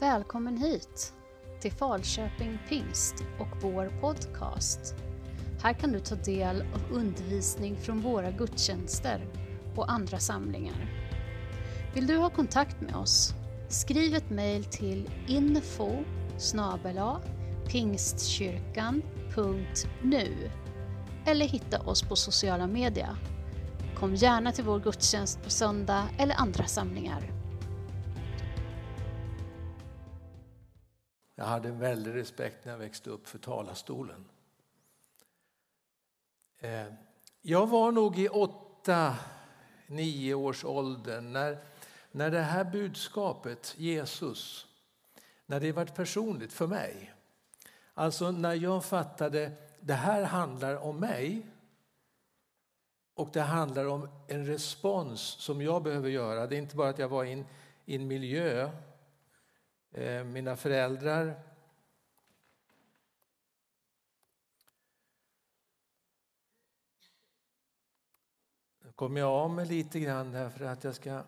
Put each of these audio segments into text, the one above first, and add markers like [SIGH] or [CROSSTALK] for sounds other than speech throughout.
Välkommen hit till Falköping Pingst och vår podcast. Här kan du ta del av undervisning från våra gudstjänster och andra samlingar. Vill du ha kontakt med oss? Skriv ett mejl till info pingstkyrkan.nu eller hitta oss på sociala medier. Kom gärna till vår gudstjänst på söndag eller andra samlingar. Jag hade en väldig respekt när jag växte upp för talarstolen. Eh, jag var nog i åtta, nio års ålder när, när det här budskapet, Jesus, när det var personligt för mig. Alltså när jag fattade det här handlar om mig och det handlar om en respons som jag behöver göra. Det är inte bara att jag var i en, i en miljö Eh, mina föräldrar. Nu kommer jag av mig lite grann här för att jag ska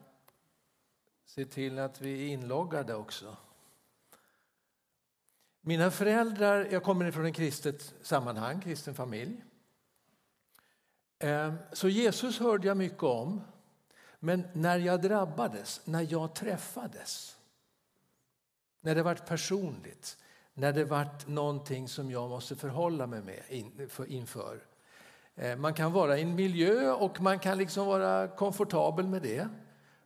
se till att vi är inloggade också. Mina föräldrar, jag kommer från en kristet sammanhang, kristen familj. Eh, så Jesus hörde jag mycket om. Men när jag drabbades, när jag träffades när det varit personligt, när det varit någonting som jag måste förhålla mig med inför. Eh, man kan vara i en miljö och man kan liksom vara komfortabel med det.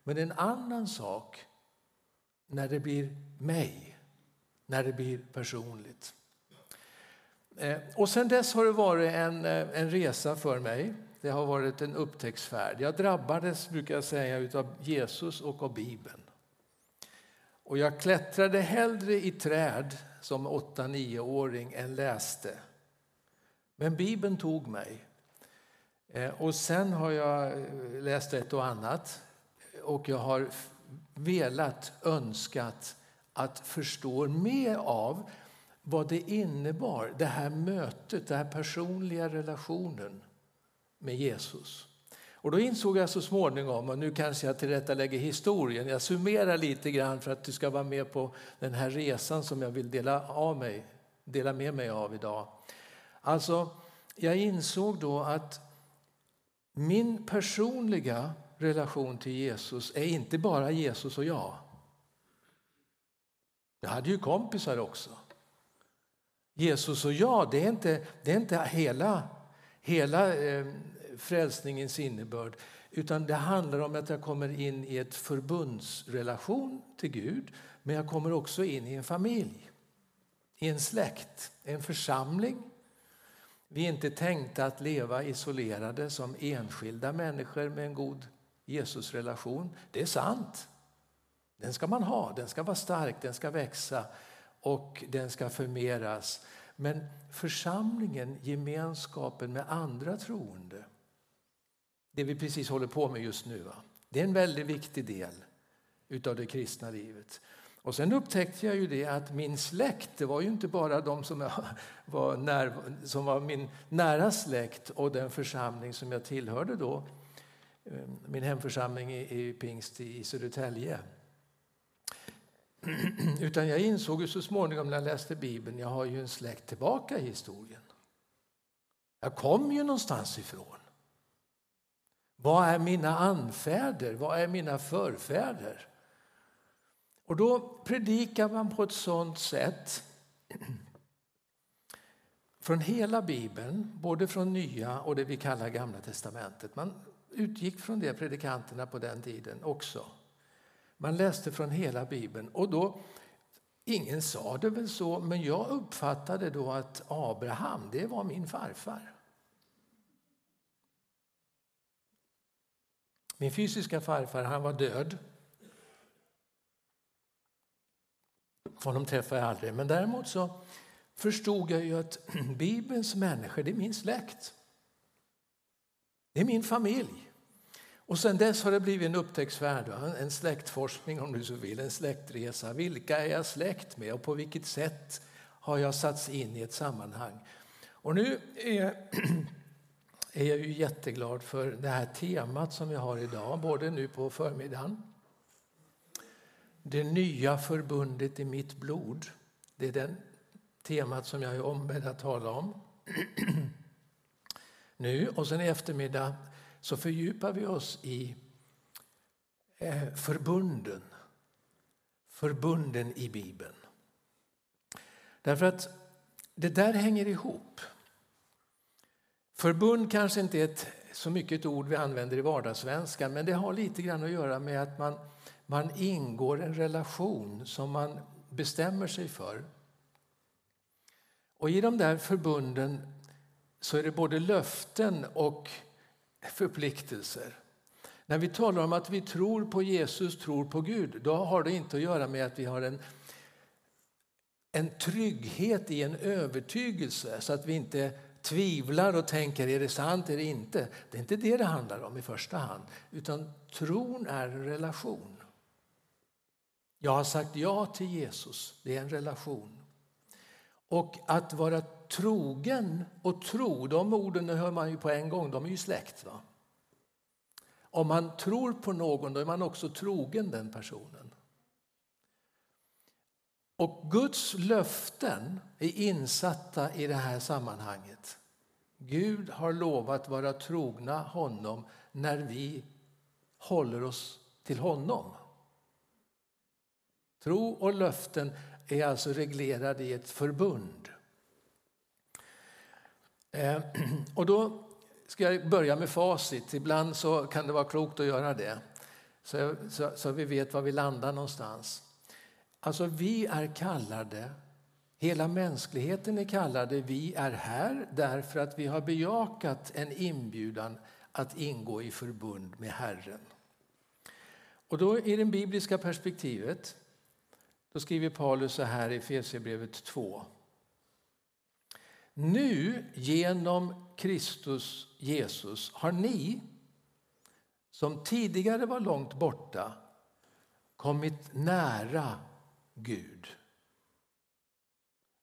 Men en annan sak när det blir mig, när det blir personligt. Eh, och sen dess har det varit en, eh, en resa för mig. Det har varit en upptäcktsfärd. Jag drabbades, brukar jag säga, av Jesus och av Bibeln. Och jag klättrade hellre i träd som 8-9-åring än läste. Men Bibeln tog mig. Eh, och sen har jag eh, läst ett och annat och jag har velat, önskat att förstå mer av vad det innebar, det här mötet, den här personliga relationen med Jesus. Och då insåg jag så småningom, och nu kanske jag tillrättalägger historien, jag summerar lite grann för att du ska vara med på den här resan som jag vill dela, av mig, dela med mig av idag. Alltså, jag insåg då att min personliga relation till Jesus är inte bara Jesus och jag. Jag hade ju kompisar också. Jesus och jag, det är inte, det är inte hela, hela eh, frälsningens innebörd. Utan det handlar om att jag kommer in i ett förbundsrelation till Gud. Men jag kommer också in i en familj, i en släkt, en församling. Vi är inte tänkta att leva isolerade som enskilda människor med en god Jesusrelation. Det är sant. Den ska man ha, den ska vara stark, den ska växa och den ska förmeras. Men församlingen, gemenskapen med andra troende, det vi precis håller på med just nu. Va? Det är en väldigt viktig del utav det kristna livet. Och sen upptäckte jag ju det att min släkt, det var ju inte bara de som [LAUGHS] var, när, som var min nära släkt och den församling som jag tillhörde då, eh, min hemförsamling i, i Pingst i Södertälje. [CLEARS THROAT] Utan jag insåg ju så småningom när jag läste Bibeln, jag har ju en släkt tillbaka i historien. Jag kom ju någonstans ifrån. Vad är mina anfäder? Vad är mina förfäder? Och då predikar man på ett sådant sätt från hela Bibeln, både från Nya och det vi kallar Gamla testamentet. Man utgick från det, predikanterna på den tiden också. Man läste från hela Bibeln. Och då, ingen sa det väl så, men jag uppfattade då att Abraham, det var min farfar. Min fysiska farfar han var död. Honom träffade jag aldrig. Men däremot så förstod jag ju att [CLEARS THROAT] Bibelns människor, det är min släkt. Det är min familj. Och sen dess har det blivit en upptäcktsfärd, en släktforskning om du så vill, en släktresa. Vilka är jag släkt med och på vilket sätt har jag satts in i ett sammanhang? Och nu är [CLEARS THROAT] är jag ju jätteglad för det här temat som vi har idag, både nu på förmiddagen det nya förbundet i mitt blod. Det är det temat som jag är ombedd att tala om. [CLEARS THROAT] nu och sen i eftermiddag så fördjupar vi oss i eh, förbunden. Förbunden i Bibeln. Därför att det där hänger ihop. Förbund kanske inte är ett, så mycket ett ord vi använder i vardagssvenskan men det har lite grann att göra med att man, man ingår en relation som man bestämmer sig för. Och i de där förbunden så är det både löften och förpliktelser. När vi talar om att vi tror på Jesus, tror på Gud, då har det inte att göra med att vi har en, en trygghet i en övertygelse så att vi inte tvivlar och tänker är det sant, eller inte. Det är inte det det handlar om i första hand, utan tron är en relation. Jag har sagt ja till Jesus, det är en relation. Och att vara trogen och tro, de orden hör man ju på en gång, de är ju släkt. Va? Om man tror på någon då är man också trogen den personen. Och Guds löften är insatta i det här sammanhanget. Gud har lovat vara trogna honom när vi håller oss till honom. Tro och löften är alltså reglerade i ett förbund. Eh, [CLEARS THROAT] och då ska jag börja med facit. Ibland så kan det vara klokt att göra det. Så, så, så vi vet var vi landar någonstans. Alltså vi är kallade, hela mänskligheten är kallade, vi är här därför att vi har bejakat en inbjudan att ingå i förbund med Herren. Och då i det bibliska perspektivet, då skriver Paulus så här i Efesierbrevet 2. Nu genom Kristus Jesus har ni som tidigare var långt borta kommit nära Gud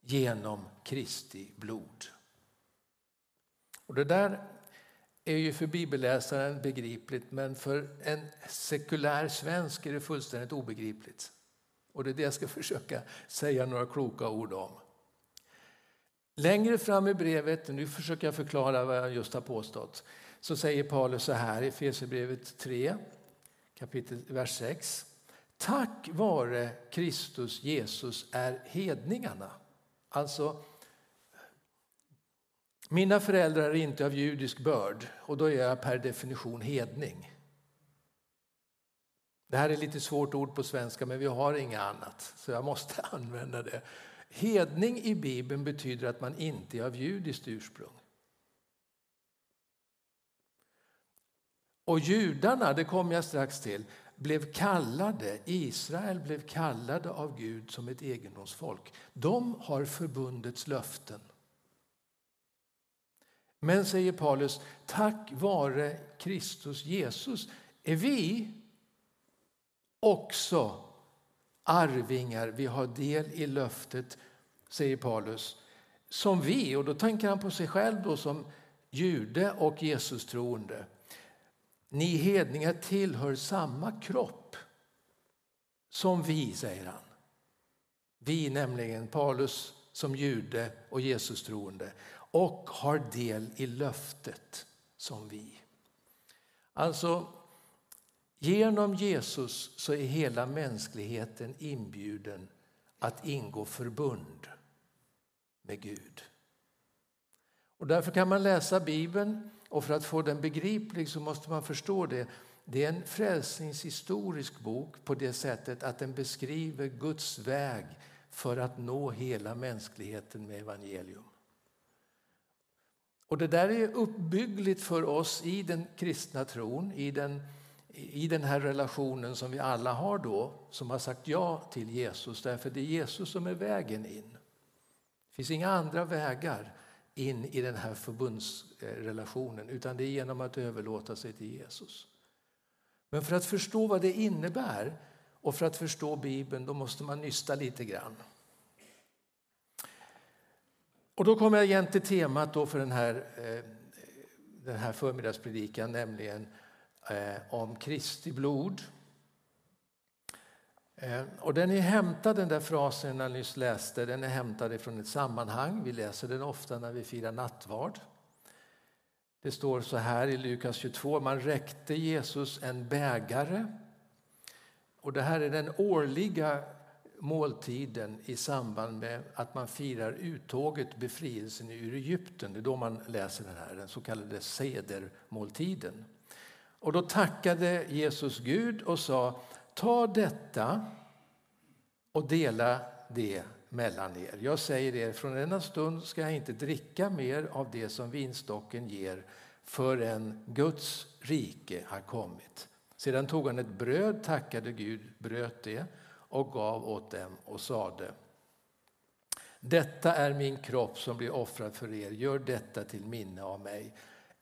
genom Kristi blod. Och det där är ju för bibelläsaren begripligt men för en sekulär svensk är det fullständigt obegripligt. Och det är det jag ska [LAUGHS] försöka säga några kloka ord om. Längre fram i brevet, nu försöker jag förklara vad jag just har påstått, så säger Paulus så här i Efesierbrevet 3, kapitel, vers 6. Tack vare Kristus Jesus är hedningarna, alltså mina föräldrar är inte av judisk börd och då är jag per definition hedning. Det här är lite svårt ord på svenska men vi har inget annat så jag måste [LAUGHS] använda det. Hedning i Bibeln betyder att man inte är av judiskt ursprung. Och judarna, det kommer jag strax till, blev kallade, Israel blev kallade av Gud som ett egendomsfolk. De har förbundets löften. Men, säger Paulus, tack vare Kristus Jesus är vi också arvingar, vi har del i löftet, säger Paulus, som vi, och då tänker han på sig själv då som jude och Jesus troende. Ni hedningar tillhör samma kropp som vi, säger han. Vi, nämligen Paulus som jude och Jesus troende och har del i löftet som vi. Alltså, Genom Jesus så är hela mänskligheten inbjuden att ingå förbund med Gud. Och därför kan man läsa Bibeln och för att få den begriplig så måste man förstå det. Det är en frälsningshistorisk bok på det sättet att den beskriver Guds väg för att nå hela mänskligheten med evangelium. Och det där är uppbyggligt för oss i den kristna tron, i den i den här relationen som vi alla har då, som har sagt ja till Jesus, därför det är Jesus som är vägen in. Det finns inga andra vägar in i den här förbundsrelationen, utan det är genom att överlåta sig till Jesus. Men för att förstå vad det innebär och för att förstå Bibeln, då måste man nysta lite grann. Och då kommer jag igen till temat då för den här, eh, den här förmiddagspredikan, nämligen eh, om Kristi blod. Eh, och den är hämtad, den där frasen jag nyss läste, den är hämtad från ett sammanhang. Vi läser den ofta när vi firar nattvard. Det står så här i Lukas 22, man räckte Jesus en bägare. Och det här är den årliga måltiden i samband med att man firar uttåget, befrielsen ur Egypten. Det är då man läser den här, den så kallade sedermåltiden. Och då tackade Jesus Gud och sa, ta detta och dela det mellan er. Jag säger er, från denna stund ska jag inte dricka mer av det som vinstocken ger förrän Guds rike har kommit. Sedan tog han ett bröd, tackade Gud, bröt det och gav åt dem och sade Detta är min kropp som blir offrad för er, gör detta till minne av mig.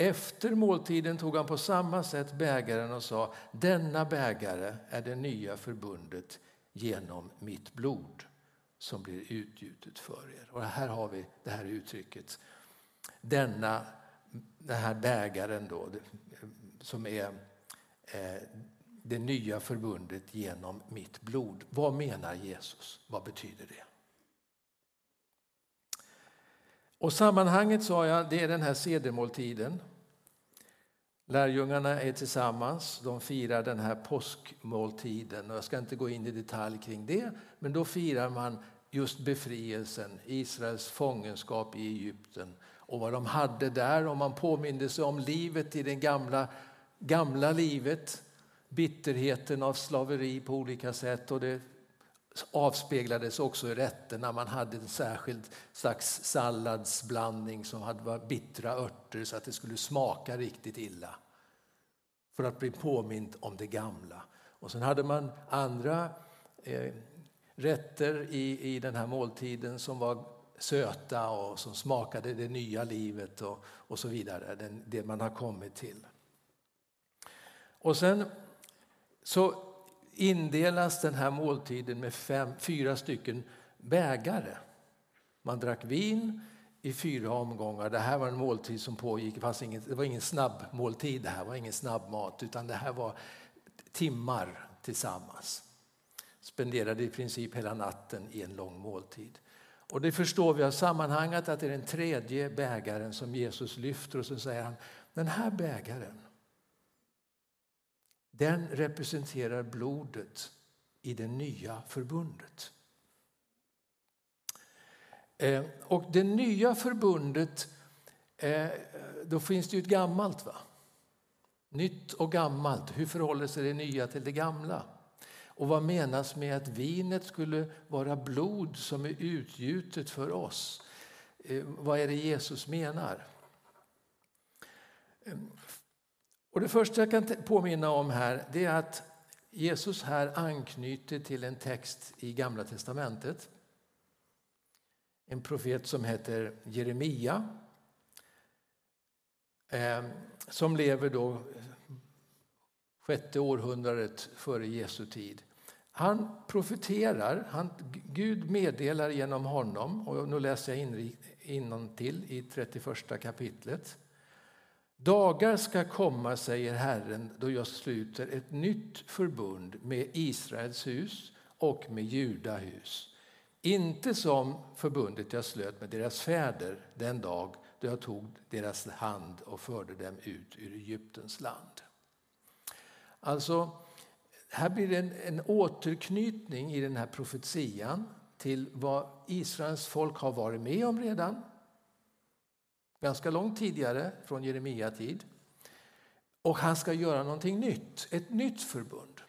Efter måltiden tog han på samma sätt bägaren och sa Denna bägare är det nya förbundet genom mitt blod som blir utgjutet för er. Och här har vi det här uttrycket. Denna, den här bägaren då, som är eh, det nya förbundet genom mitt blod. Vad menar Jesus? Vad betyder det? Och sammanhanget sa jag, det är den här sedermåltiden. Lärjungarna är tillsammans, de firar den här påskmåltiden. Och jag ska inte gå in i detalj kring det, men då firar man just befrielsen, Israels fångenskap i Egypten och vad de hade där. Och man påminde sig om livet i det gamla, gamla livet, bitterheten av slaveri på olika sätt. Och det avspeglades också i rätterna. Man hade en särskild slags salladsblandning som hade bittra örter så att det skulle smaka riktigt illa. För att bli påmind om det gamla. Och sen hade man andra eh, rätter i, i den här måltiden som var söta och som smakade det nya livet och, och så vidare, den, det man har kommit till. Och sen så indelas den här måltiden med fem, fyra stycken bägare. Man drack vin i fyra omgångar. Det här var en måltid som pågick. Det, fanns ingen, det var ingen snabbmåltid, det här var ingen snabbmat utan det här var timmar tillsammans. Spenderade i princip hela natten i en lång måltid. Och det förstår vi av sammanhanget att det är den tredje bägaren som Jesus lyfter och så säger han den här bägaren den representerar blodet i det nya förbundet. Eh, och det nya förbundet, eh, då finns det ju ett gammalt. va? Nytt och gammalt. Hur förhåller sig det nya till det gamla? Och vad menas med att vinet skulle vara blod som är utgjutet för oss? Eh, vad är det Jesus menar? Och det första jag kan påminna om här det är att Jesus här anknyter till en text i Gamla testamentet. En profet som heter Jeremia eh, som lever då sjätte århundradet före Jesu tid. Han profeterar, han, Gud meddelar genom honom, och nu läser jag in, till i 31 kapitlet. Dagar ska komma, säger Herren, då jag sluter ett nytt förbund med Israels hus och med Judahus. Inte som förbundet jag slöt med deras fäder den dag då jag tog deras hand och förde dem ut ur Egyptens land. Alltså, här blir det en, en återknytning i den här profetian till vad Israels folk har varit med om redan ganska långt tidigare, från Jeremia tid. Och han ska göra någonting nytt, ett nytt förbund.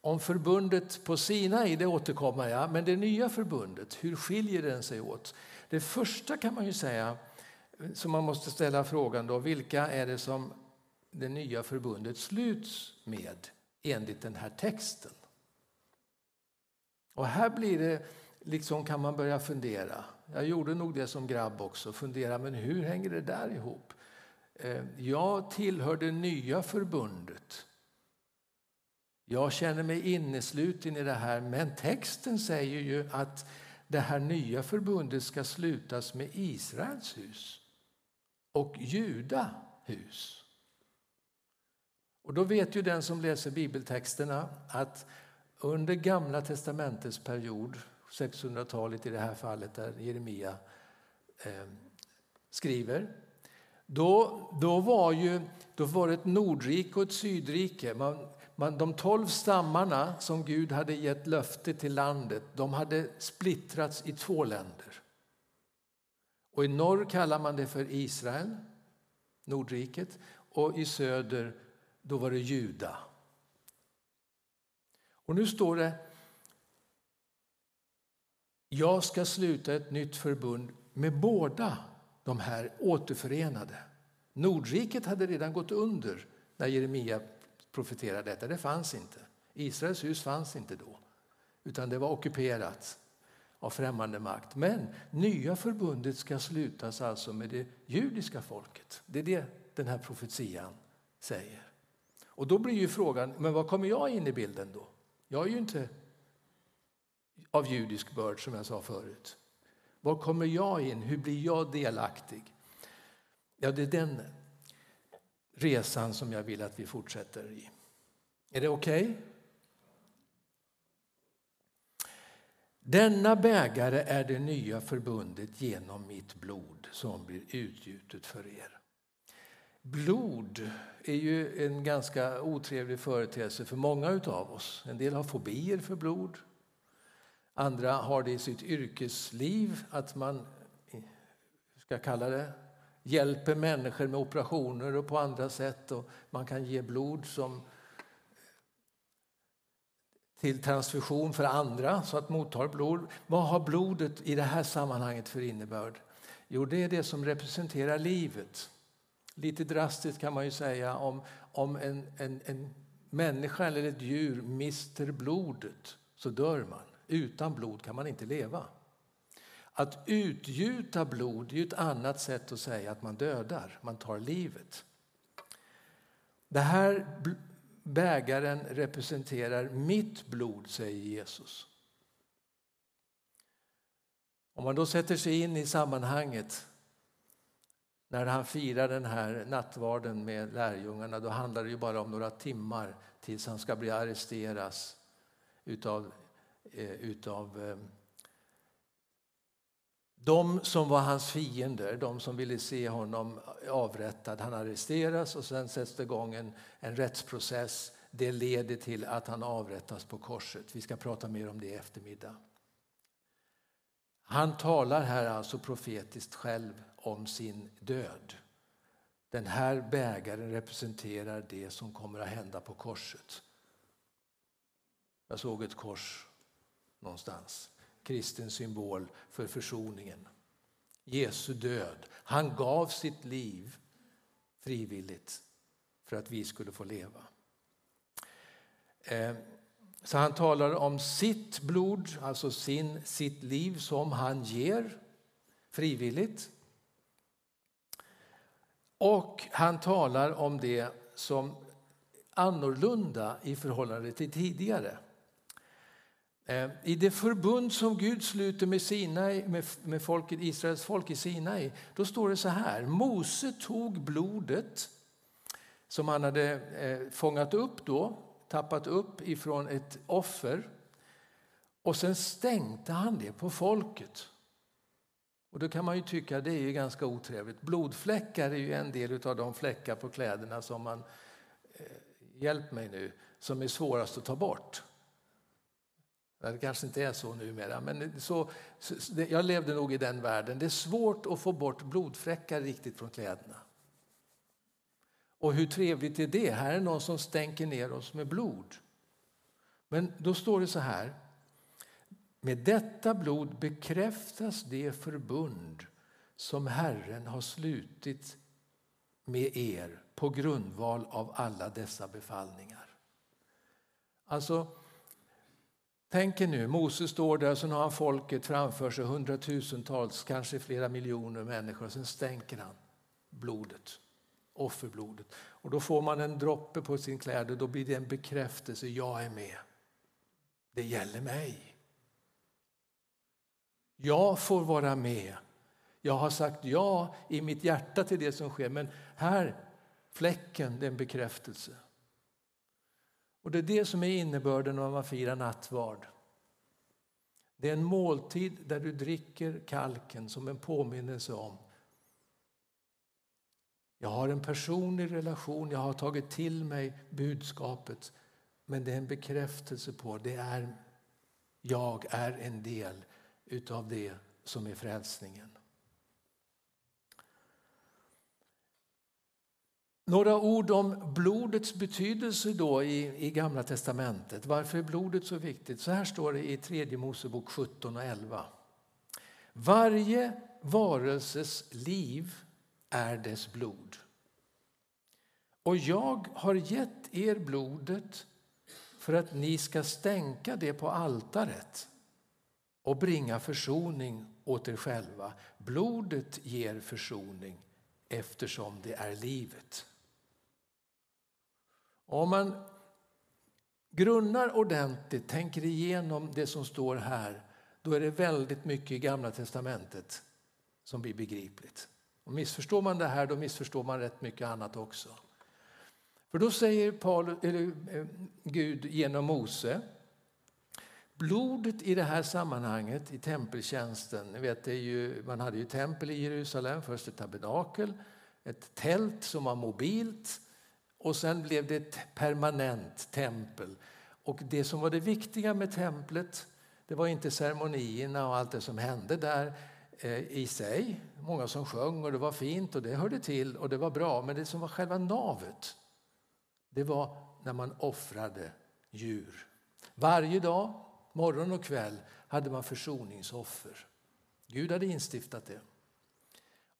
Om förbundet på Sinai, det återkommer jag, men det nya förbundet, hur skiljer den sig åt? Det första kan man ju säga, som man måste ställa frågan då, vilka är det som det nya förbundet sluts med enligt den här texten? Och här blir det, liksom kan man börja fundera. Jag gjorde nog det som grabb också, fundera men hur hänger det där ihop? Eh, jag tillhör det nya förbundet. Jag känner mig innesluten i det här, men texten säger ju att det här nya förbundet ska slutas med Israels hus och Juda hus. Och då vet ju den som läser bibeltexterna att under Gamla testamentets period, 600-talet i det här fallet där Jeremia eh, skriver, då, då, var ju, då var det ett nordrike och ett sydrike. Man, man, de tolv stammarna som Gud hade gett löfte till landet de hade splittrats i två länder. Och I norr kallar man det för Israel, Nordriket, och i söder då var det Juda. Och nu står det jag ska sluta ett nytt förbund med båda de här återförenade. Nordriket hade redan gått under när Jeremia profeterade detta. Det fanns inte. Israels hus fanns inte då, utan det var ockuperat av främmande makt. Men nya förbundet ska slutas alltså med det judiska folket. Det är det den här profetian säger. Och då blir ju frågan, men var kommer jag in i bilden då? Jag är ju inte av judisk börd som jag sa förut. Var kommer jag in? Hur blir jag delaktig? Ja, det är den resan som jag vill att vi fortsätter i. Är det okej? Okay? Denna bägare är det nya förbundet genom mitt blod som blir utgjutet för er. Blod är ju en ganska otrevlig företeelse för många av oss. En del har fobier för blod. Andra har det i sitt yrkesliv att man, eh, ska kalla det, hjälper människor med operationer och på andra sätt. Och man kan ge blod som till transfusion för andra så att mottar blod. Vad har blodet i det här sammanhanget för innebörd? Jo, det är det som representerar livet. Lite drastiskt kan man ju säga om, om en, en, en människa eller ett djur mister blodet så dör man. Utan blod kan man inte leva. Att utgjuta blod är ett annat sätt att säga att man dödar, man tar livet. Det här bägaren representerar mitt blod, säger Jesus. Om man då sätter sig in i sammanhanget när han firar den här nattvarden med lärjungarna då handlar det ju bara om några timmar tills han ska bli arresterad utav, Eh, utav eh, de som var hans fiender, de som ville se honom avrättad. Han arresteras och sen sätts det igång en, en rättsprocess. Det leder till att han avrättas på korset. Vi ska prata mer om det i eftermiddag. Han talar här alltså profetiskt själv om sin död. Den här bägaren representerar det som kommer att hända på korset. Jag såg ett kors någonstans. Kristens symbol för försoningen. Jesu död. Han gav sitt liv frivilligt för att vi skulle få leva. Eh, så han talar om sitt blod, alltså sin, sitt liv som han ger frivilligt. Och han talar om det som annorlunda i förhållande till tidigare. Eh, I det förbund som Gud sluter med, Sinai, med, med folket, Israels folk i Sinai, då står det så här. Mose tog blodet som han hade eh, fångat upp då, tappat upp ifrån ett offer och sen stänkte han det på folket. Och då kan man ju tycka det är ganska otrevligt. Blodfläckar är ju en del av de fläckar på kläderna som man, eh, hjälp mig nu, som är svårast att ta bort. Det kanske inte är så numera, men så, jag levde nog i den världen. Det är svårt att få bort blodfläckar riktigt från kläderna. Och hur trevligt är det? Här är någon som stänker ner oss med blod. Men då står det så här. Med detta blod bekräftas det förbund som Herren har slutit med er på grundval av alla dessa befallningar. Alltså, Tänk er nu, Moses står där och så har han folket framför sig, hundratusentals, kanske flera miljoner människor. Och sen stänker han blodet, offerblodet. Och då får man en droppe på sin kläder, då blir det en bekräftelse, jag är med. Det gäller mig. Jag får vara med. Jag har sagt ja i mitt hjärta till det som sker, men här, fläcken, det är en bekräftelse. Och det är det som är innebörden av att firar nattvard. Det är en måltid där du dricker kalken som en påminnelse om jag har en personlig relation, jag har tagit till mig budskapet men det är en bekräftelse på det är jag är en del utav det som är frälsningen. Några ord om blodets betydelse då i, i Gamla testamentet. Varför är blodet så viktigt? Så här står det i tredje Mosebok 17 och 11. Varje varelses liv är dess blod. Och jag har gett er blodet för att ni ska stänka det på altaret och bringa försoning åt er själva. Blodet ger försoning eftersom det är livet. Om man grunnar ordentligt, tänker igenom det som står här, då är det väldigt mycket i Gamla testamentet som blir begripligt. Och missförstår man det här, då missförstår man rätt mycket annat också. För då säger Paul, eller, eh, Gud genom Mose Blodet i det här sammanhanget, i tempeltjänsten, ni vet, det är ju, man hade ju tempel i Jerusalem, först ett tabernakel, ett tält som var mobilt och sen blev det ett permanent tempel. Och det som var det viktiga med templet, det var inte ceremonierna och allt det som hände där eh, i sig. Många som sjöng och det var fint och det hörde till och det var bra. Men det som var själva navet, det var när man offrade djur. Varje dag, morgon och kväll, hade man försoningsoffer. Gud hade instiftat det.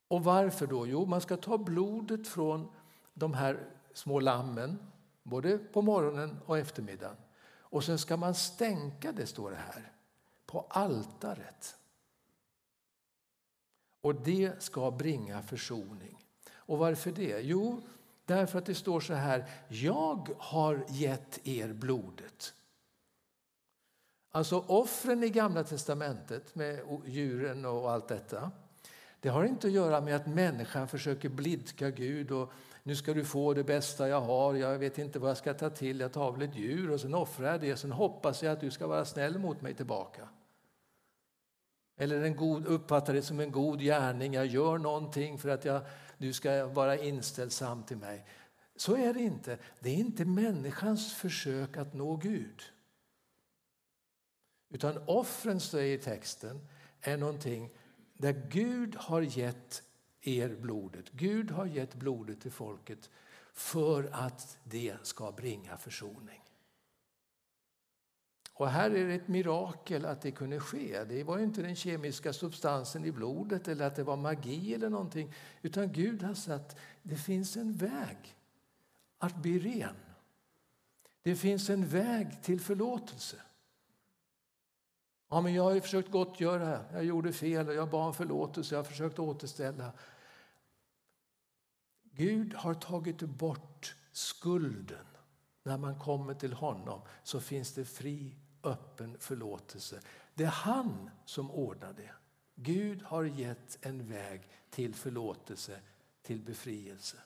Och varför då? Jo, man ska ta blodet från de här små lammen, både på morgonen och eftermiddagen. Och sen ska man stänka det, står det här, på altaret. Och det ska bringa försoning. Och varför det? Jo, därför att det står så här, jag har gett er blodet. Alltså offren i Gamla testamentet med djuren och allt detta. Det har inte att göra med att människan försöker blidka Gud och nu ska du få det bästa jag har, jag vet inte vad jag ska ta till, jag tar väl ett djur och sen offrar jag det, sen hoppas jag att du ska vara snäll mot mig tillbaka. Eller en god, uppfattar det som en god gärning, jag gör någonting för att jag, du ska vara inställsam till mig. Så är det inte. Det är inte människans försök att nå Gud. Utan offren, säger texten, är någonting där Gud har gett er blodet. Gud har gett blodet till folket för att det ska bringa försoning. Och här är det ett mirakel att det kunde ske. Det var inte den kemiska substansen i blodet eller att det var magi eller någonting. Utan Gud har sagt det finns en väg att bli ren. Det finns en väg till förlåtelse. Ja, men jag har försökt gottgöra, jag gjorde fel och jag bad om förlåtelse, jag har försökt återställa. Gud har tagit bort skulden. När man kommer till honom så finns det fri, öppen förlåtelse. Det är han som ordnar det. Gud har gett en väg till förlåtelse, till befrielse.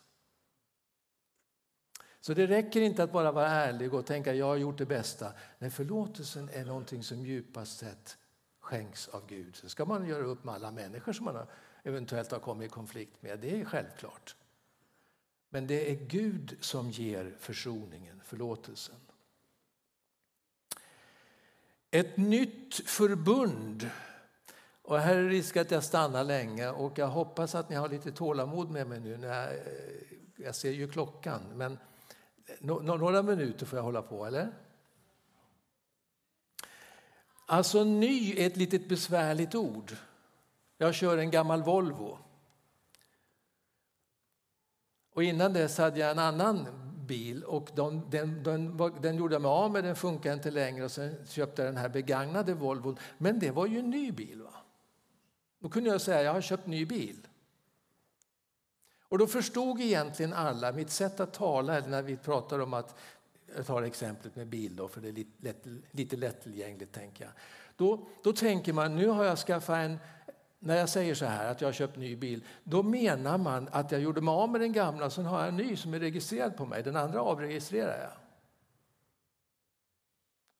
Så det räcker inte att bara vara ärlig och tänka jag har gjort det bästa. Nej, förlåtelsen är någonting som djupast sett skänks av Gud. Sen ska man göra upp med alla människor som man eventuellt har kommit i konflikt med. Det är självklart. Men det är Gud som ger försoningen, förlåtelsen. Ett nytt förbund. Och här är det risk att jag stannar länge och jag hoppas att ni har lite tålamod med mig nu. När jag, eh, jag ser ju klockan, men eh, några minuter får jag hålla på, eller? Alltså ny är ett litet besvärligt ord. Jag kör en gammal Volvo. Och innan dess hade jag en annan bil och de, den, den, den, gjorde jag mig av med, den funkar inte längre och sen köpte jag den här begagnade Volvo. Men det var ju en ny bil. Va? Då kunde jag säga jag har köpt ny bil. Och då förstod egentligen alla mitt sätt att tala när vi pratar om att jag tar exemplet med bil då, för det är lite, lätt, lite lättillgängligt tänker jag. Då, då tänker man nu har jag skaffat en, när jag säger så här att jag har köpt ny bil, då menar man att jag gjorde mig av med den gamla, sen har jag en ny som är registrerad på mig. Den andra avregistrerar jag.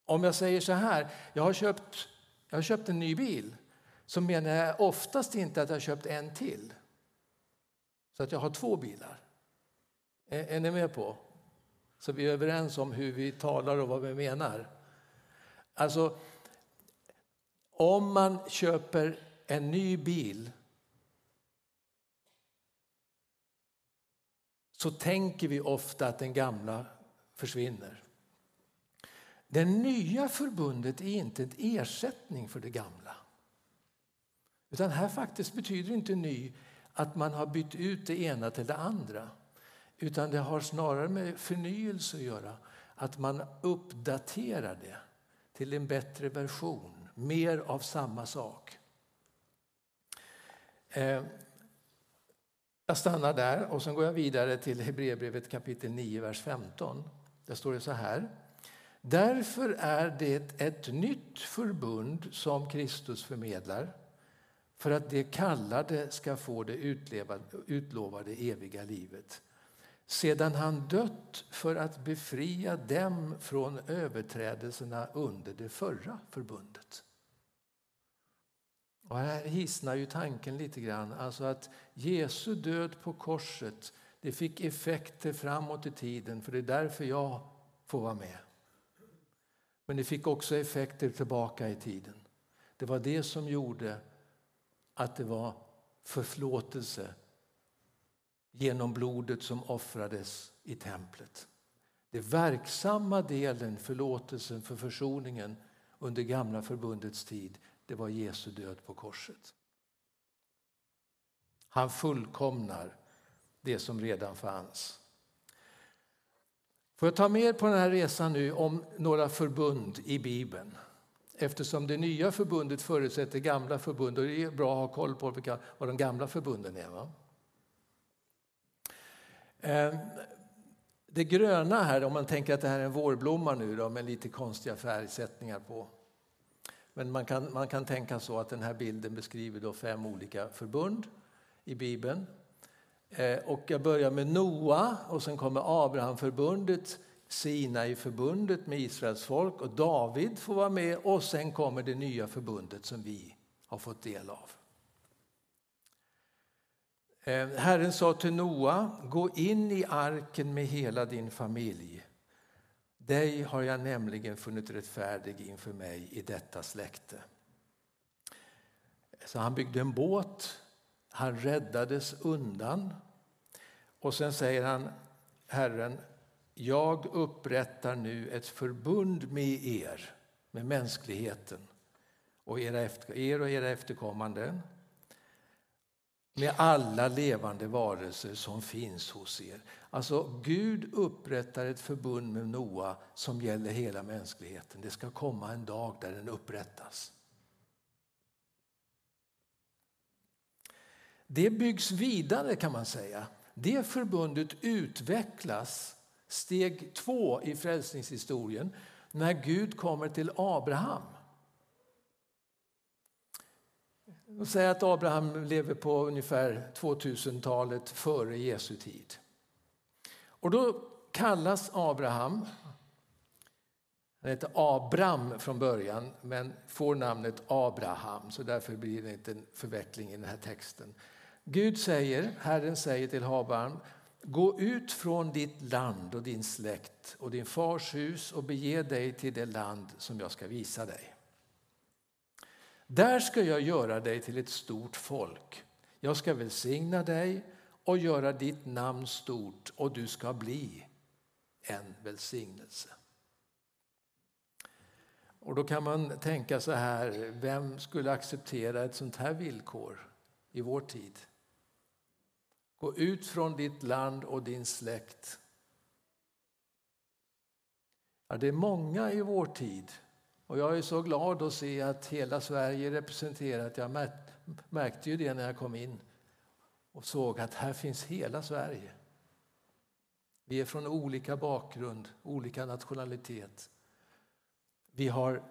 Om jag säger så här, jag har köpt, jag har köpt en ny bil, så menar jag oftast inte att jag har köpt en till. Så att jag har två bilar. Är, är ni med på? Så vi är överens om hur vi talar och vad vi menar. Alltså, om man köper en ny bil så tänker vi ofta att den gamla försvinner. Det nya förbundet är inte en ersättning för det gamla. Utan här faktiskt betyder inte ny att man har bytt ut det ena till det andra. Utan det har snarare med förnyelse att göra. Att man uppdaterar det till en bättre version. Mer av samma sak. Eh, jag stannar där och sen går jag vidare till Hebreerbrevet kapitel 9, vers 15. Där står det så här. Därför är det ett nytt förbund som Kristus förmedlar för att de kallade ska få det utlovade eviga livet sedan han dött för att befria dem från överträdelserna under det förra förbundet. Och här hisnar ju tanken lite grann. Alltså att Jesu död på korset det fick effekter framåt i tiden, för det är därför jag får vara med. Men det fick också effekter tillbaka i tiden. Det var det som gjorde att det var förlåtelse genom blodet som offrades i templet. Den verksamma delen, förlåtelsen för försoningen under gamla förbundets tid, det var Jesu död på korset. Han fullkomnar det som redan fanns. Får jag ta med på den här resan nu om några förbund i Bibeln? Eftersom det nya förbundet förutsätter gamla förbund och det är bra att ha koll på vilka, vad de gamla förbunden är. Va? Eh, det gröna här, om man tänker att det här är en vårblomma nu då, med lite konstiga färgsättningar på. Men man kan, man kan tänka så att den här bilden beskriver då fem olika förbund i Bibeln. Eh, och jag börjar med Noa och sen kommer Abrahamförbundet, Sinai-förbundet med Israels folk och David får vara med och sen kommer det nya förbundet som vi har fått del av. Eh, Herren sa till Noa, gå in i arken med hela din familj. Dig har jag nämligen funnit rättfärdig inför mig i detta släkte. Så han byggde en båt, han räddades undan. Och sen säger han, Herren, jag upprättar nu ett förbund med er, med mänskligheten och era efter, er och era efterkommande med alla levande varelser som finns hos er. Alltså Gud upprättar ett förbund med Noa som gäller hela mänskligheten. Det ska komma en dag där den upprättas. Det byggs vidare kan man säga. Det förbundet utvecklas steg två i frälsningshistorien när Gud kommer till Abraham. Säg att Abraham lever på ungefär 2000-talet före Jesu tid. Och då kallas Abraham, han heter Abram från början men får namnet Abraham så därför blir det inte en förveckling i den här texten. Gud säger, Herren säger till Abraham, gå ut från ditt land och din släkt och din fars hus och bege dig till det land som jag ska visa dig. Där ska jag göra dig till ett stort folk. Jag ska välsigna dig och göra ditt namn stort och du ska bli en välsignelse. Och då kan man tänka så här, vem skulle acceptera ett sånt här villkor i vår tid? Gå ut från ditt land och din släkt. Ja, det är många i vår tid och jag är så glad att se att hela Sverige är representerat. Jag märkte ju det när jag kom in och såg att här finns hela Sverige. Vi är från olika bakgrund, olika nationalitet. Vi har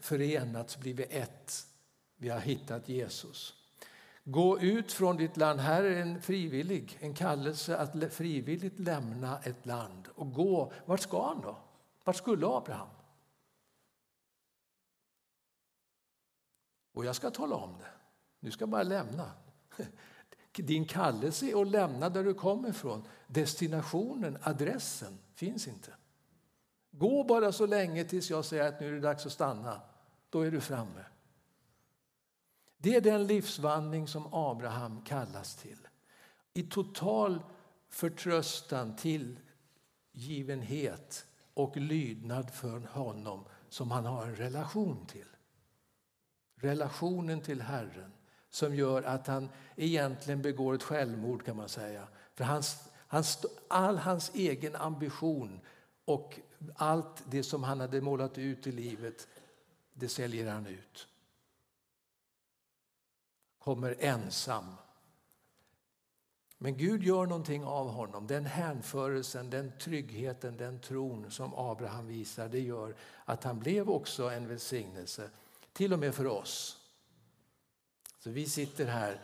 förenats, blivit ett. Vi har hittat Jesus. Gå ut från ditt land. Här är en frivillig, en kallelse att frivilligt lämna ett land och gå. Vart ska han då? Vart skulle Abraham? Och jag ska tala om det. Du ska bara lämna. [LAUGHS] Din kallelse är att lämna där du kommer ifrån. Destinationen, adressen, finns inte. Gå bara så länge tills jag säger att nu är det dags att stanna. Då är du framme. Det är den livsvandring som Abraham kallas till. I total förtröstan, tillgivenhet och lydnad för honom som han har en relation till. Relationen till Herren som gör att han egentligen begår ett självmord kan man säga. För hans, hans, all hans egen ambition och allt det som han hade målat ut i livet, det säljer han ut. Kommer ensam. Men Gud gör någonting av honom. Den hänförelsen, den tryggheten, den tron som Abraham visar, det gör att han blev också en välsignelse, till och med för oss. Så vi sitter här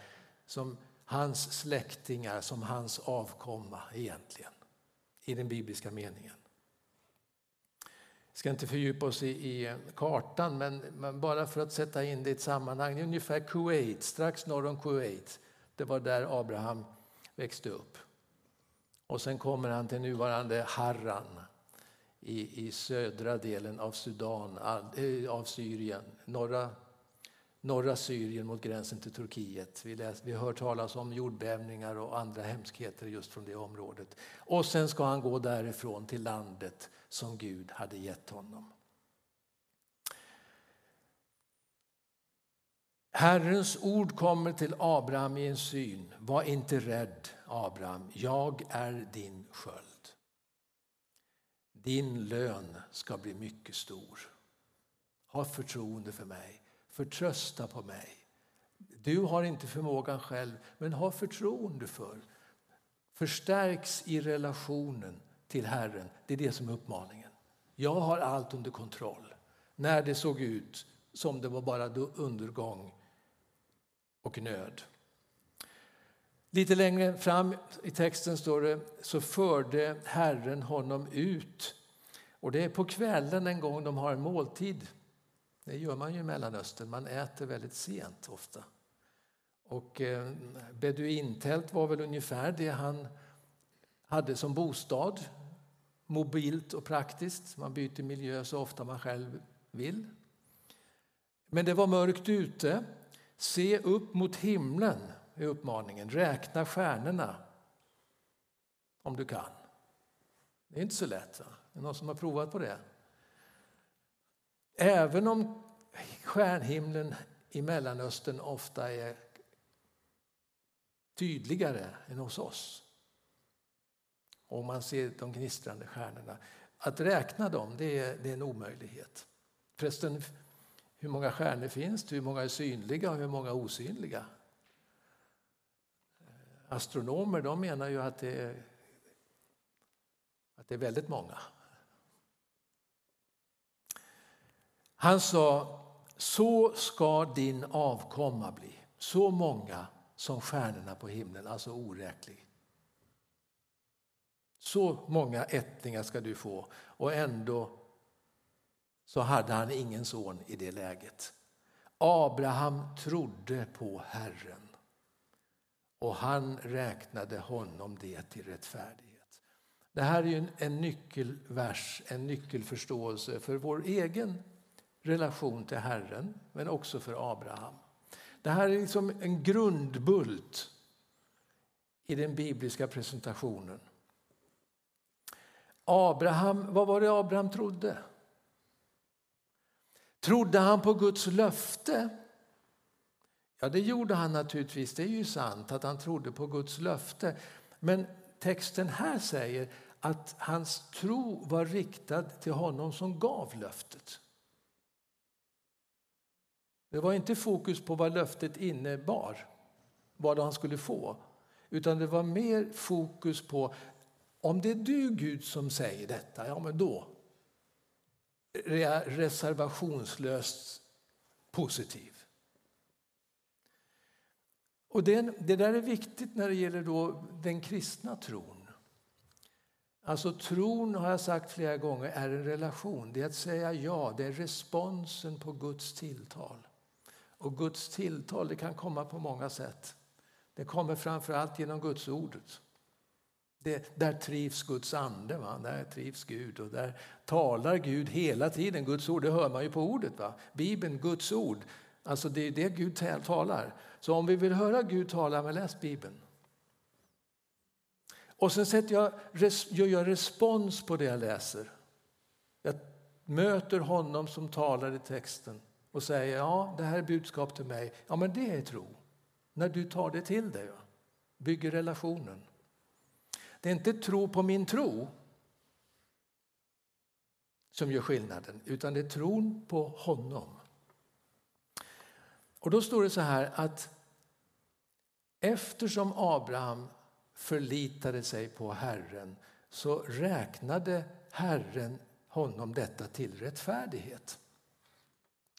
som hans släktingar, som hans avkomma egentligen, i den bibliska meningen. Vi ska inte fördjupa oss i, i kartan, men, men, bara för att sätta in det i ett sammanhang. Det är ungefär Kuwait, strax norr om Kuwait. Det var där Abraham växte upp. Och sen kommer han till nuvarande Harran i, i södra delen av Sudan, eh, av Syrien, norra norra Syrien mot gränsen till Turkiet. Vi, läs, vi hör talas om jordbävningar och andra hemskheter just från det området. Och sen ska han gå därifrån till landet som Gud hade gett honom. Herrens ord kommer till Abraham i en syn. Var inte rädd, Abraham. Jag är din sköld. Din lön ska bli mycket stor. Ha förtroende för mig. Förtrösta på mig. Du har inte förmågan själv, men ha förtroende för. Förstärks i relationen till Herren. Det är det som är uppmaningen. Jag har allt under kontroll. När det såg ut som det var bara undergång och nöd. Lite längre fram i texten står det så förde Herren honom ut. Och det är på kvällen en gång de har en måltid. Det gör man ju i Mellanöstern. Man äter väldigt sent ofta. Och eh, beduintält var väl ungefär det han hade som bostad. Mobilt och praktiskt. Man byter miljö så ofta man själv vill. Men det var mörkt ute. Se upp mot himlen, är uppmaningen. Räkna stjärnorna om du kan. Det är inte så lätt. Va? Är någon som har provat på det? Även om stjärnhimlen i Mellanöstern ofta är tydligare än hos oss. Och man ser de gnistrande stjärnorna. Att räkna dem, det är, det är en omöjlighet. Förresten, hur många stjärnor finns det? Hur många är synliga och hur många är osynliga? Astronomer de menar ju att det är, att det är väldigt många. Han sa, så ska din avkomma bli. Så många som stjärnorna på himlen, alltså oräklig. Så många ättlingar ska du få. Och ändå så hade han ingen son i det läget. Abraham trodde på Herren och han räknade honom det till rättfärdighet. Det här är en nyckelvers, en nyckelförståelse för vår egen relation till Herren, men också för Abraham. Det här är liksom en grundbult i den bibliska presentationen. Abraham, vad var det Abraham trodde? Trodde han på Guds löfte? Ja, det gjorde han naturligtvis. Det är ju sant att han trodde på Guds löfte. Men texten här säger att hans tro var riktad till honom som gav löftet. Det var inte fokus på vad löftet innebar, vad han skulle få. Utan det var mer fokus på om det är du Gud som säger detta, ja men då reservationslöst positiv. Och det, det där är viktigt när det gäller då den kristna tron. Alltså tron, har jag sagt flera gånger, är en relation. Det är att säga ja, det är responsen på Guds tilltal. Och Guds tilltal det kan komma på många sätt. Det kommer framför allt genom Guds ordet. Det, där trivs Guds ande, va? där trivs Gud och där talar Gud hela tiden. Guds ord, det hör man ju på ordet. Va? Bibeln, Guds ord. Alltså det är det Gud talar. Så om vi vill höra Gud tala, men läs Bibeln. Och sen sätter jag, gör jag respons på det jag läser. Jag möter honom som talar i texten och säger ja, det här är budskap till mig. Ja, men det är tro. När du tar det till dig, bygger relationen. Det är inte tro på min tro som gör skillnaden, utan det är tron på honom. Och då står det så här att eftersom Abraham förlitade sig på Herren så räknade Herren honom detta till rättfärdighet.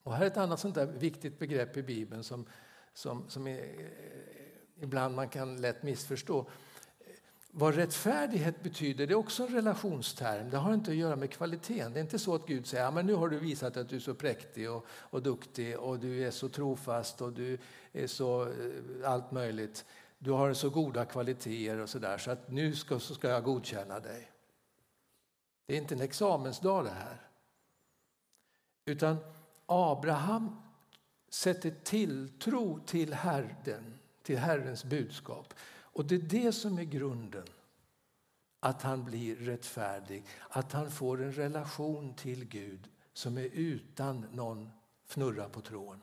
Och här är ett annat sånt där viktigt begrepp i Bibeln som, som, som är, eh, ibland man kan lätt missförstå. Vad rättfärdighet betyder det är också en relationsterm. Det har inte att göra med kvaliteten. Det är inte så att Gud säger att nu har du visat att du är så präktig och, och duktig och du är så trofast och du är så eh, allt möjligt. Du har så goda kvaliteter och så där så att nu ska, så ska jag godkänna dig. Det är inte en examensdag det här. Utan Abraham sätter tilltro till Herren, till Herrens budskap. Och det är det som är grunden. Att han blir rättfärdig, att han får en relation till Gud som är utan någon fnurra på tråden.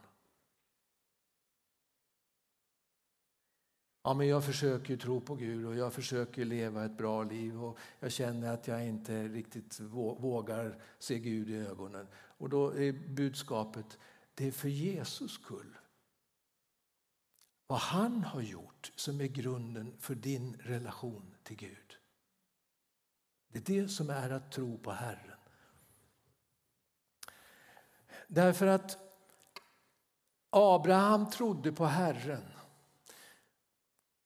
Ja, men jag försöker tro på Gud och jag försöker leva ett bra liv och jag känner att jag inte riktigt vågar se Gud i ögonen. Och då är budskapet, det är för Jesus skull vad han har gjort som är grunden för din relation till Gud. Det är det som är att tro på Herren. Därför att Abraham trodde på Herren.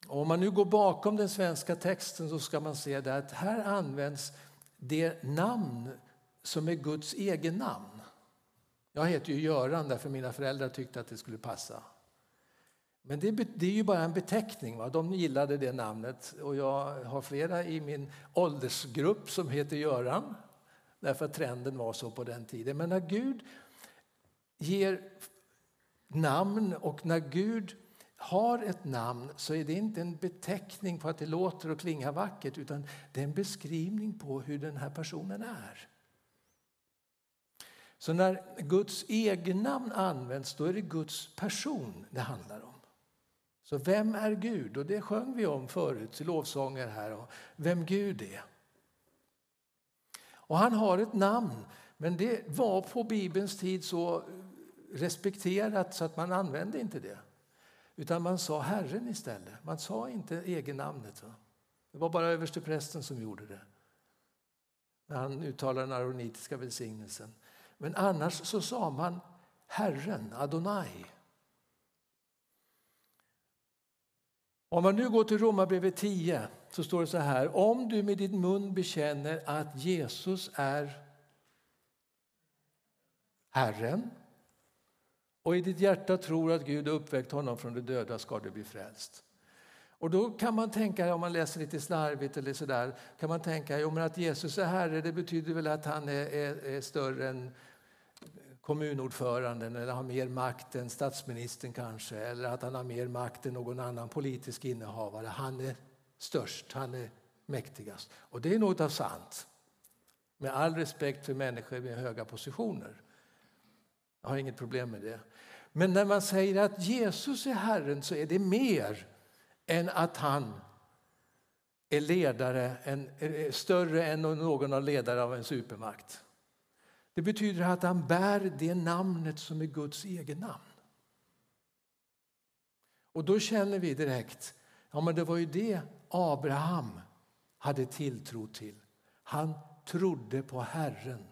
Och om man nu går bakom den svenska texten så ska man se att här används det namn som är Guds egen namn. Jag heter ju Göran därför mina föräldrar tyckte att det skulle passa. Men det, det, är ju bara en beteckning. Va? De gillade det namnet. Och jag har flera i min åldersgrupp som heter Göran. Därför att trenden var så på den tiden. Men när Gud ger namn och när Gud har ett namn så är det inte en beteckning på att det låter och klingar vackert utan det är en beskrivning på hur den här personen är. Så när Guds egennamn används då är det Guds person det handlar om. Så vem är Gud? Och det sjöng vi om förut i lovsånger här, och vem Gud är. Och han har ett namn, men det var på Bibelns tid så respekterat så att man använde inte det. Utan man sa Herren istället. Man sa inte egennamnet. Va? Det var bara översteprästen som gjorde det. När han uttalade den aronitiska välsignelsen. Men annars så sa man Herren, Adonai. Om man nu går till Romarbrevet 10 så står det så här. Om du med din mun bekänner att Jesus är Herren och i ditt hjärta tror att Gud har uppväckt honom från de döda ska du bli frälst. Och då kan man tänka, om man läser lite slarvigt eller sådär, kan man tänka jo, men att Jesus är Herre det betyder väl att han är, är, är större än kommunordföranden eller har mer makt än statsministern kanske eller att han har mer makt än någon annan politisk innehavare. Han är störst, han är mäktigast. Och det är något av sant. Med all respekt för människor med höga positioner. Jag har inget problem med det. Men när man säger att Jesus är Herren så är det mer än att han är ledare, är större än någon av ledare av en supermakt. Det betyder att han bär det namnet som är Guds egen namn. Och då känner vi direkt, ja men det var ju det Abraham hade tilltro till. Han trodde på Herren,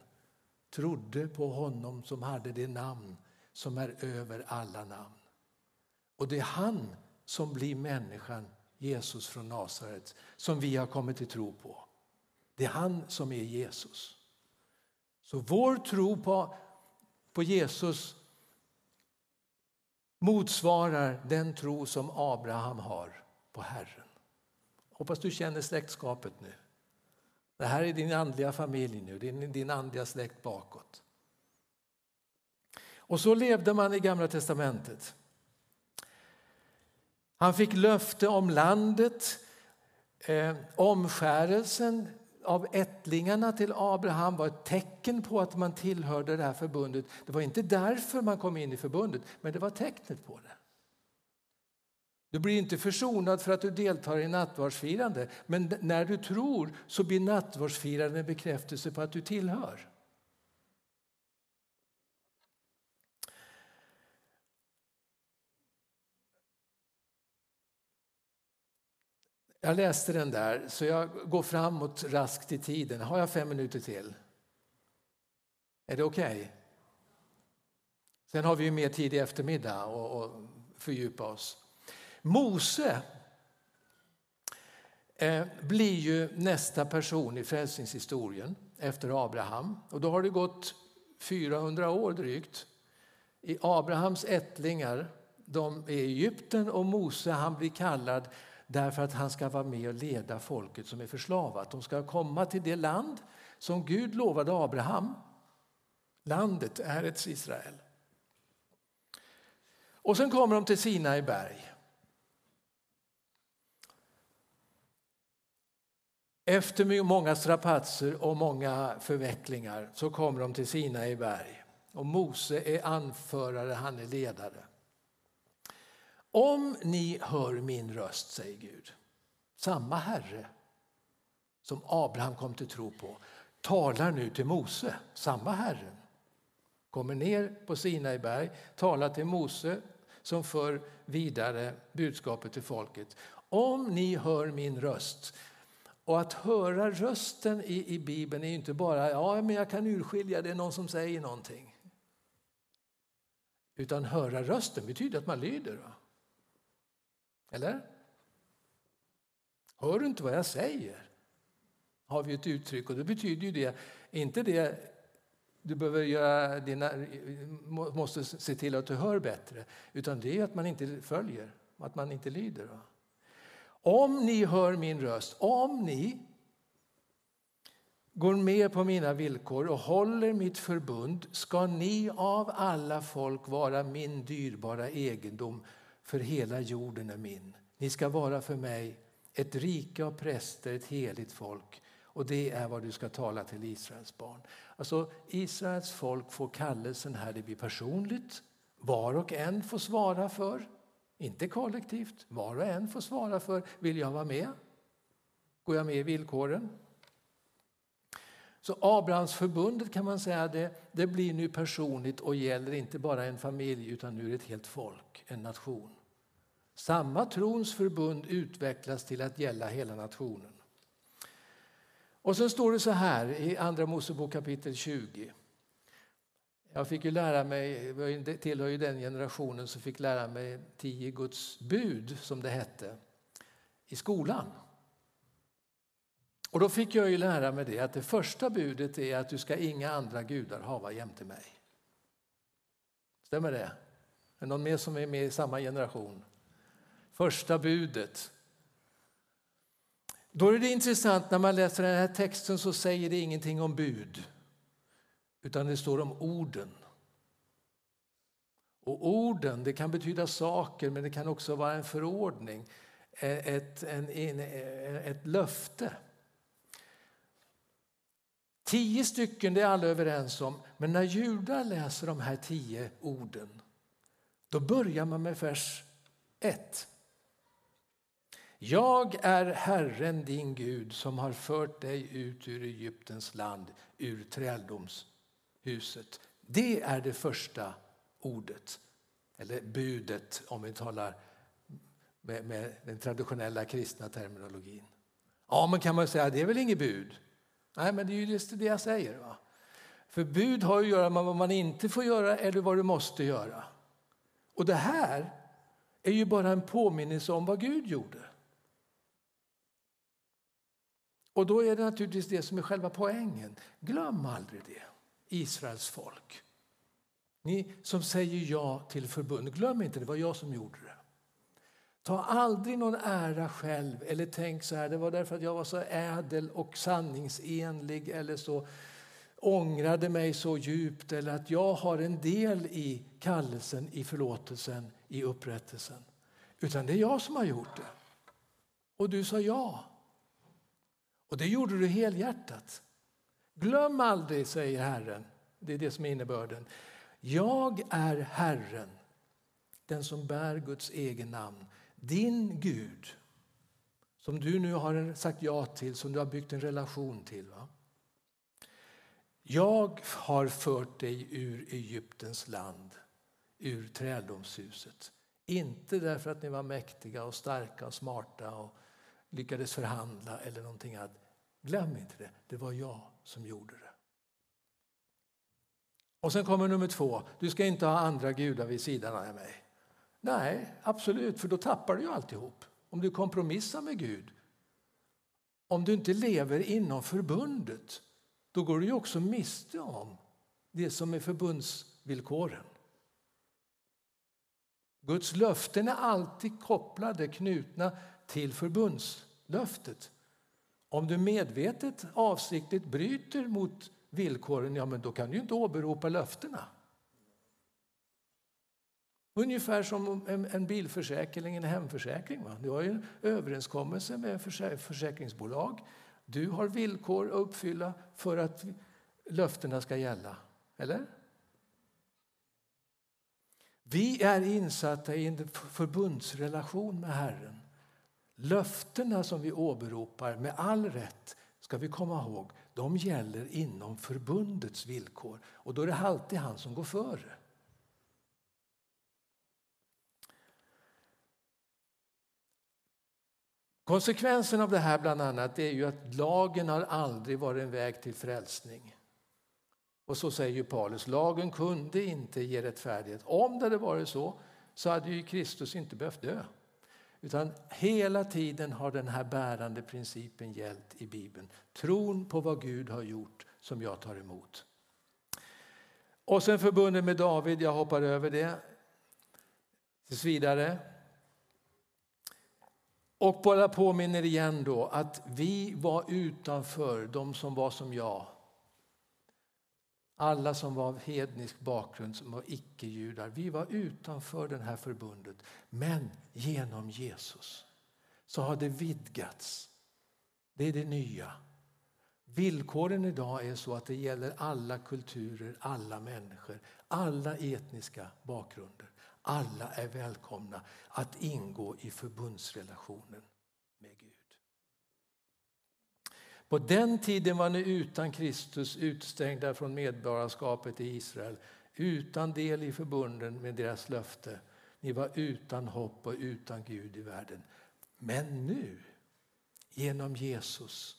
trodde på honom som hade det namn som är över alla namn. Och det är han som blir människan, Jesus från Nasaret, som vi har kommit till tro på. Det är han som är Jesus. Så vår tro på, på Jesus motsvarar den tro som Abraham har på Herren. Hoppas du känner släktskapet nu. Det här är din andliga familj nu, din, din andliga släkt bakåt. Och så levde man i Gamla testamentet. Han fick löfte om landet. Eh, omskärelsen av ättlingarna till Abraham var ett tecken på att man tillhörde det här förbundet. Det var inte därför man kom in i förbundet, men det var tecknet på det. Du blir inte försonad för att du deltar i nattvardsfirande, men när du tror så blir nattvardsfirande en bekräftelse på att du tillhör. Jag läste den där, så jag går framåt raskt i tiden. Har jag fem minuter till? Är det okej? Okay? Sen har vi ju mer tid i eftermiddag och, och fördjupa oss. Mose eh, blir ju nästa person i frälsningshistorien efter Abraham. Och då har det gått 400 år drygt. I Abrahams ättlingar, de är i Egypten och Mose han blir kallad därför att han ska vara med och leda folket som är förslavat. De ska komma till det land som Gud lovade Abraham. Landet är ett Israel. Och sen kommer de till Sinai berg. Efter många strapatser och många förvecklingar så kommer de till Sinai berg. Och Mose är anförare, han är ledare. Om ni hör min röst, säger Gud, samma Herre som Abraham kom till tro på, talar nu till Mose, samma Herre. Kommer ner på Sinai berg, talar till Mose som för vidare budskapet till folket. Om ni hör min röst. Och att höra rösten i, i Bibeln är inte bara ja, men jag kan urskilja det är någon som säger någonting. Utan höra rösten betyder att man lyder. Eller? Hör du inte vad jag säger? Har vi ett uttryck och det betyder ju det, inte det du behöver göra dina, måste se till att du hör bättre, utan det är att man inte följer, att man inte lyder. Om ni hör min röst, om ni går med på mina villkor och håller mitt förbund ska ni av alla folk vara min dyrbara egendom för hela jorden är min. Ni ska vara för mig ett rike av präster, ett heligt folk. Och det är vad du ska tala till Israels barn. Alltså Israels folk får kallelsen här, det blir personligt. Var och en får svara för, inte kollektivt, var och en får svara för, vill jag vara med? Går jag med i villkoren? Så Abrahamsförbundet kan man säga det, det blir nu personligt och gäller inte bara en familj utan nu är det ett helt folk, en nation. Samma trons förbund utvecklas till att gälla hela nationen. Och sen står det så här i Andra Mosebok kapitel 20. Jag fick ju lära mig, jag tillhör ju den generationen som fick lära mig tio Guds bud, som det hette, i skolan. Och då fick jag ju lära mig det att det första budet är att du ska inga andra gudar hava jämte mig. Stämmer det? Är det någon mer som är med i samma generation? Första budet. Då är det intressant när man läser den här texten så säger det ingenting om bud. Utan det står om orden. Och orden det kan betyda saker men det kan också vara en förordning, eh, ett, en, eh, ett löfte. Tio stycken, det är alla överens om. Men när judar läser de här tio orden då börjar man med vers 1. Jag är Herren din Gud som har fört dig ut ur Egyptens land, ur träldomshuset. Det är det första ordet, eller budet om vi talar med, med den traditionella kristna terminologin. Ja, men kan man säga det är väl inget bud? Nej, men det är ju just det jag säger. Va? För bud har att göra med vad man inte får göra eller vad du måste göra. Och det här är ju bara en påminnelse om vad Gud gjorde. Och då är det naturligtvis det som är själva poängen. Glöm aldrig det, Israels folk. Ni som säger ja till förbund, glöm inte det var jag som gjorde det. Ta aldrig någon ära själv eller tänk så här, det var därför att jag var så ädel och sanningsenlig eller så ångrade mig så djupt eller att jag har en del i kallelsen, i förlåtelsen, i upprättelsen. Utan det är jag som har gjort det. Och du sa ja. Och det gjorde du helhjärtat. Glöm aldrig, säger Herren. Det är det som är innebörden. Jag är Herren, den som bär Guds egen namn. Din Gud, som du nu har sagt ja till, som du har byggt en relation till. Va? Jag har fört dig ur Egyptens land, ur träldomshuset. Inte därför att ni var mäktiga och starka och smarta och lyckades förhandla eller någonting annat. Glöm inte det, det var jag som gjorde det. Och sen kommer nummer två, du ska inte ha andra gudar vid sidan av mig. Nej, absolut, för då tappar du ju alltihop. Om du kompromissar med Gud. Om du inte lever inom förbundet, då går du ju också miste om det som är förbundsvillkoren. Guds löften är alltid kopplade, knutna till förbundslöftet. Om du medvetet, avsiktligt bryter mot villkoren, ja men då kan du inte åberopa löftena. Ungefär som en, en bilförsäkring, en hemförsäkring. Va? Du har ju en överenskommelse med försäkringsbolag. Du har villkor att uppfylla för att löftena ska gälla. Eller? Vi är insatta i en förbundsrelation med Herren. Löftena som vi åberopar med all rätt ska vi komma ihåg, de gäller inom förbundets villkor. Och då är det alltid han som går före. Konsekvensen av det här bland annat är ju att lagen har aldrig varit en väg till frälsning. Och så säger ju Paulus, lagen kunde inte ge rättfärdighet. Om det hade varit så, så hade ju Kristus inte behövt dö. Utan hela tiden har den här bärande principen gällt i Bibeln. Tron på vad Gud har gjort som jag tar emot. Och sen förbundet med David, jag hoppar över det tills vidare. Och bara påminner igen då att vi var utanför, de som var som jag. Alla som var av hednisk bakgrund, som var icke-judar. Vi var utanför det här förbundet. Men genom Jesus så har det vidgats. Det är det nya. Villkoren idag är så att det gäller alla kulturer, alla människor, alla etniska bakgrunder. Alla är välkomna att ingå i förbundsrelationen med Gud. På den tiden var ni utan Kristus utstängda från medborgarskapet i Israel, utan del i förbunden med deras löfte. Ni var utan hopp och utan Gud i världen. Men nu, genom Jesus,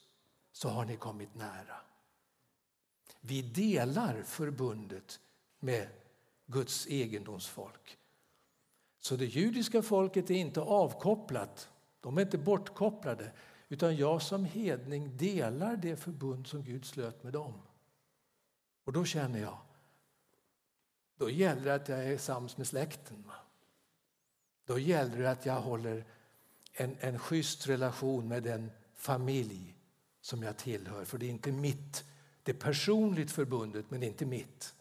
så har ni kommit nära. Vi delar förbundet med Guds egendomsfolk. Så det judiska folket är inte avkopplat, de är inte bortkopplade. Utan jag som hedning delar det förbund som Gud slöt med dem. Och då känner jag, då gäller det att jag är sams med släkten. Då gäller det att jag håller en, en schysst relation med den familj som jag tillhör. För det är inte mitt, det är personligt förbundet men det är inte mitt.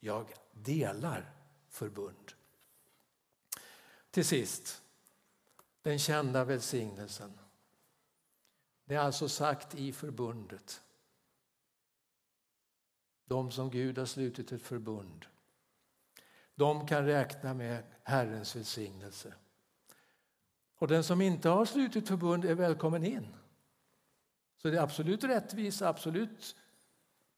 Jag delar förbund. Till sist, den kända välsignelsen. Det är alltså sagt i förbundet. De som Gud har slutit ett förbund. De kan räkna med Herrens välsignelse. Och den som inte har slutit förbund är välkommen in. Så det är absolut rättvisa, absolut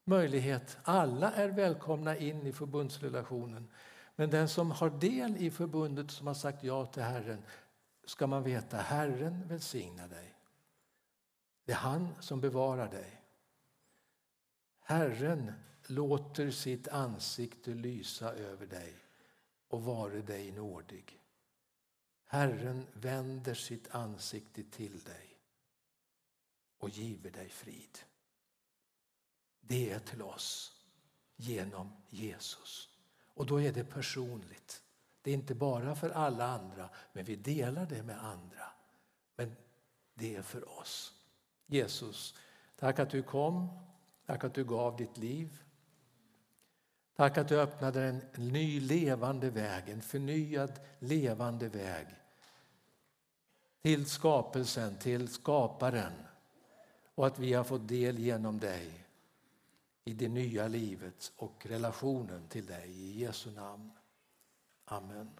möjlighet. Alla är välkomna in i förbundsrelationen. Men den som har del i förbundet, som har sagt ja till Herren, ska man veta, Herren välsignar dig. Det är han som bevarar dig. Herren låter sitt ansikte lysa över dig och vare dig nådig. Herren vänder sitt ansikte till dig och giver dig frid. Det är till oss genom Jesus. Och då är det personligt. Det är inte bara för alla andra, men vi delar det med andra. Men det är för oss. Jesus, tack att du kom, tack att du gav ditt liv. Tack att du öppnade en ny levande väg, en förnyad levande väg till skapelsen, till skaparen och att vi har fått del genom dig i det nya livet och relationen till dig. I Jesu namn. Amen.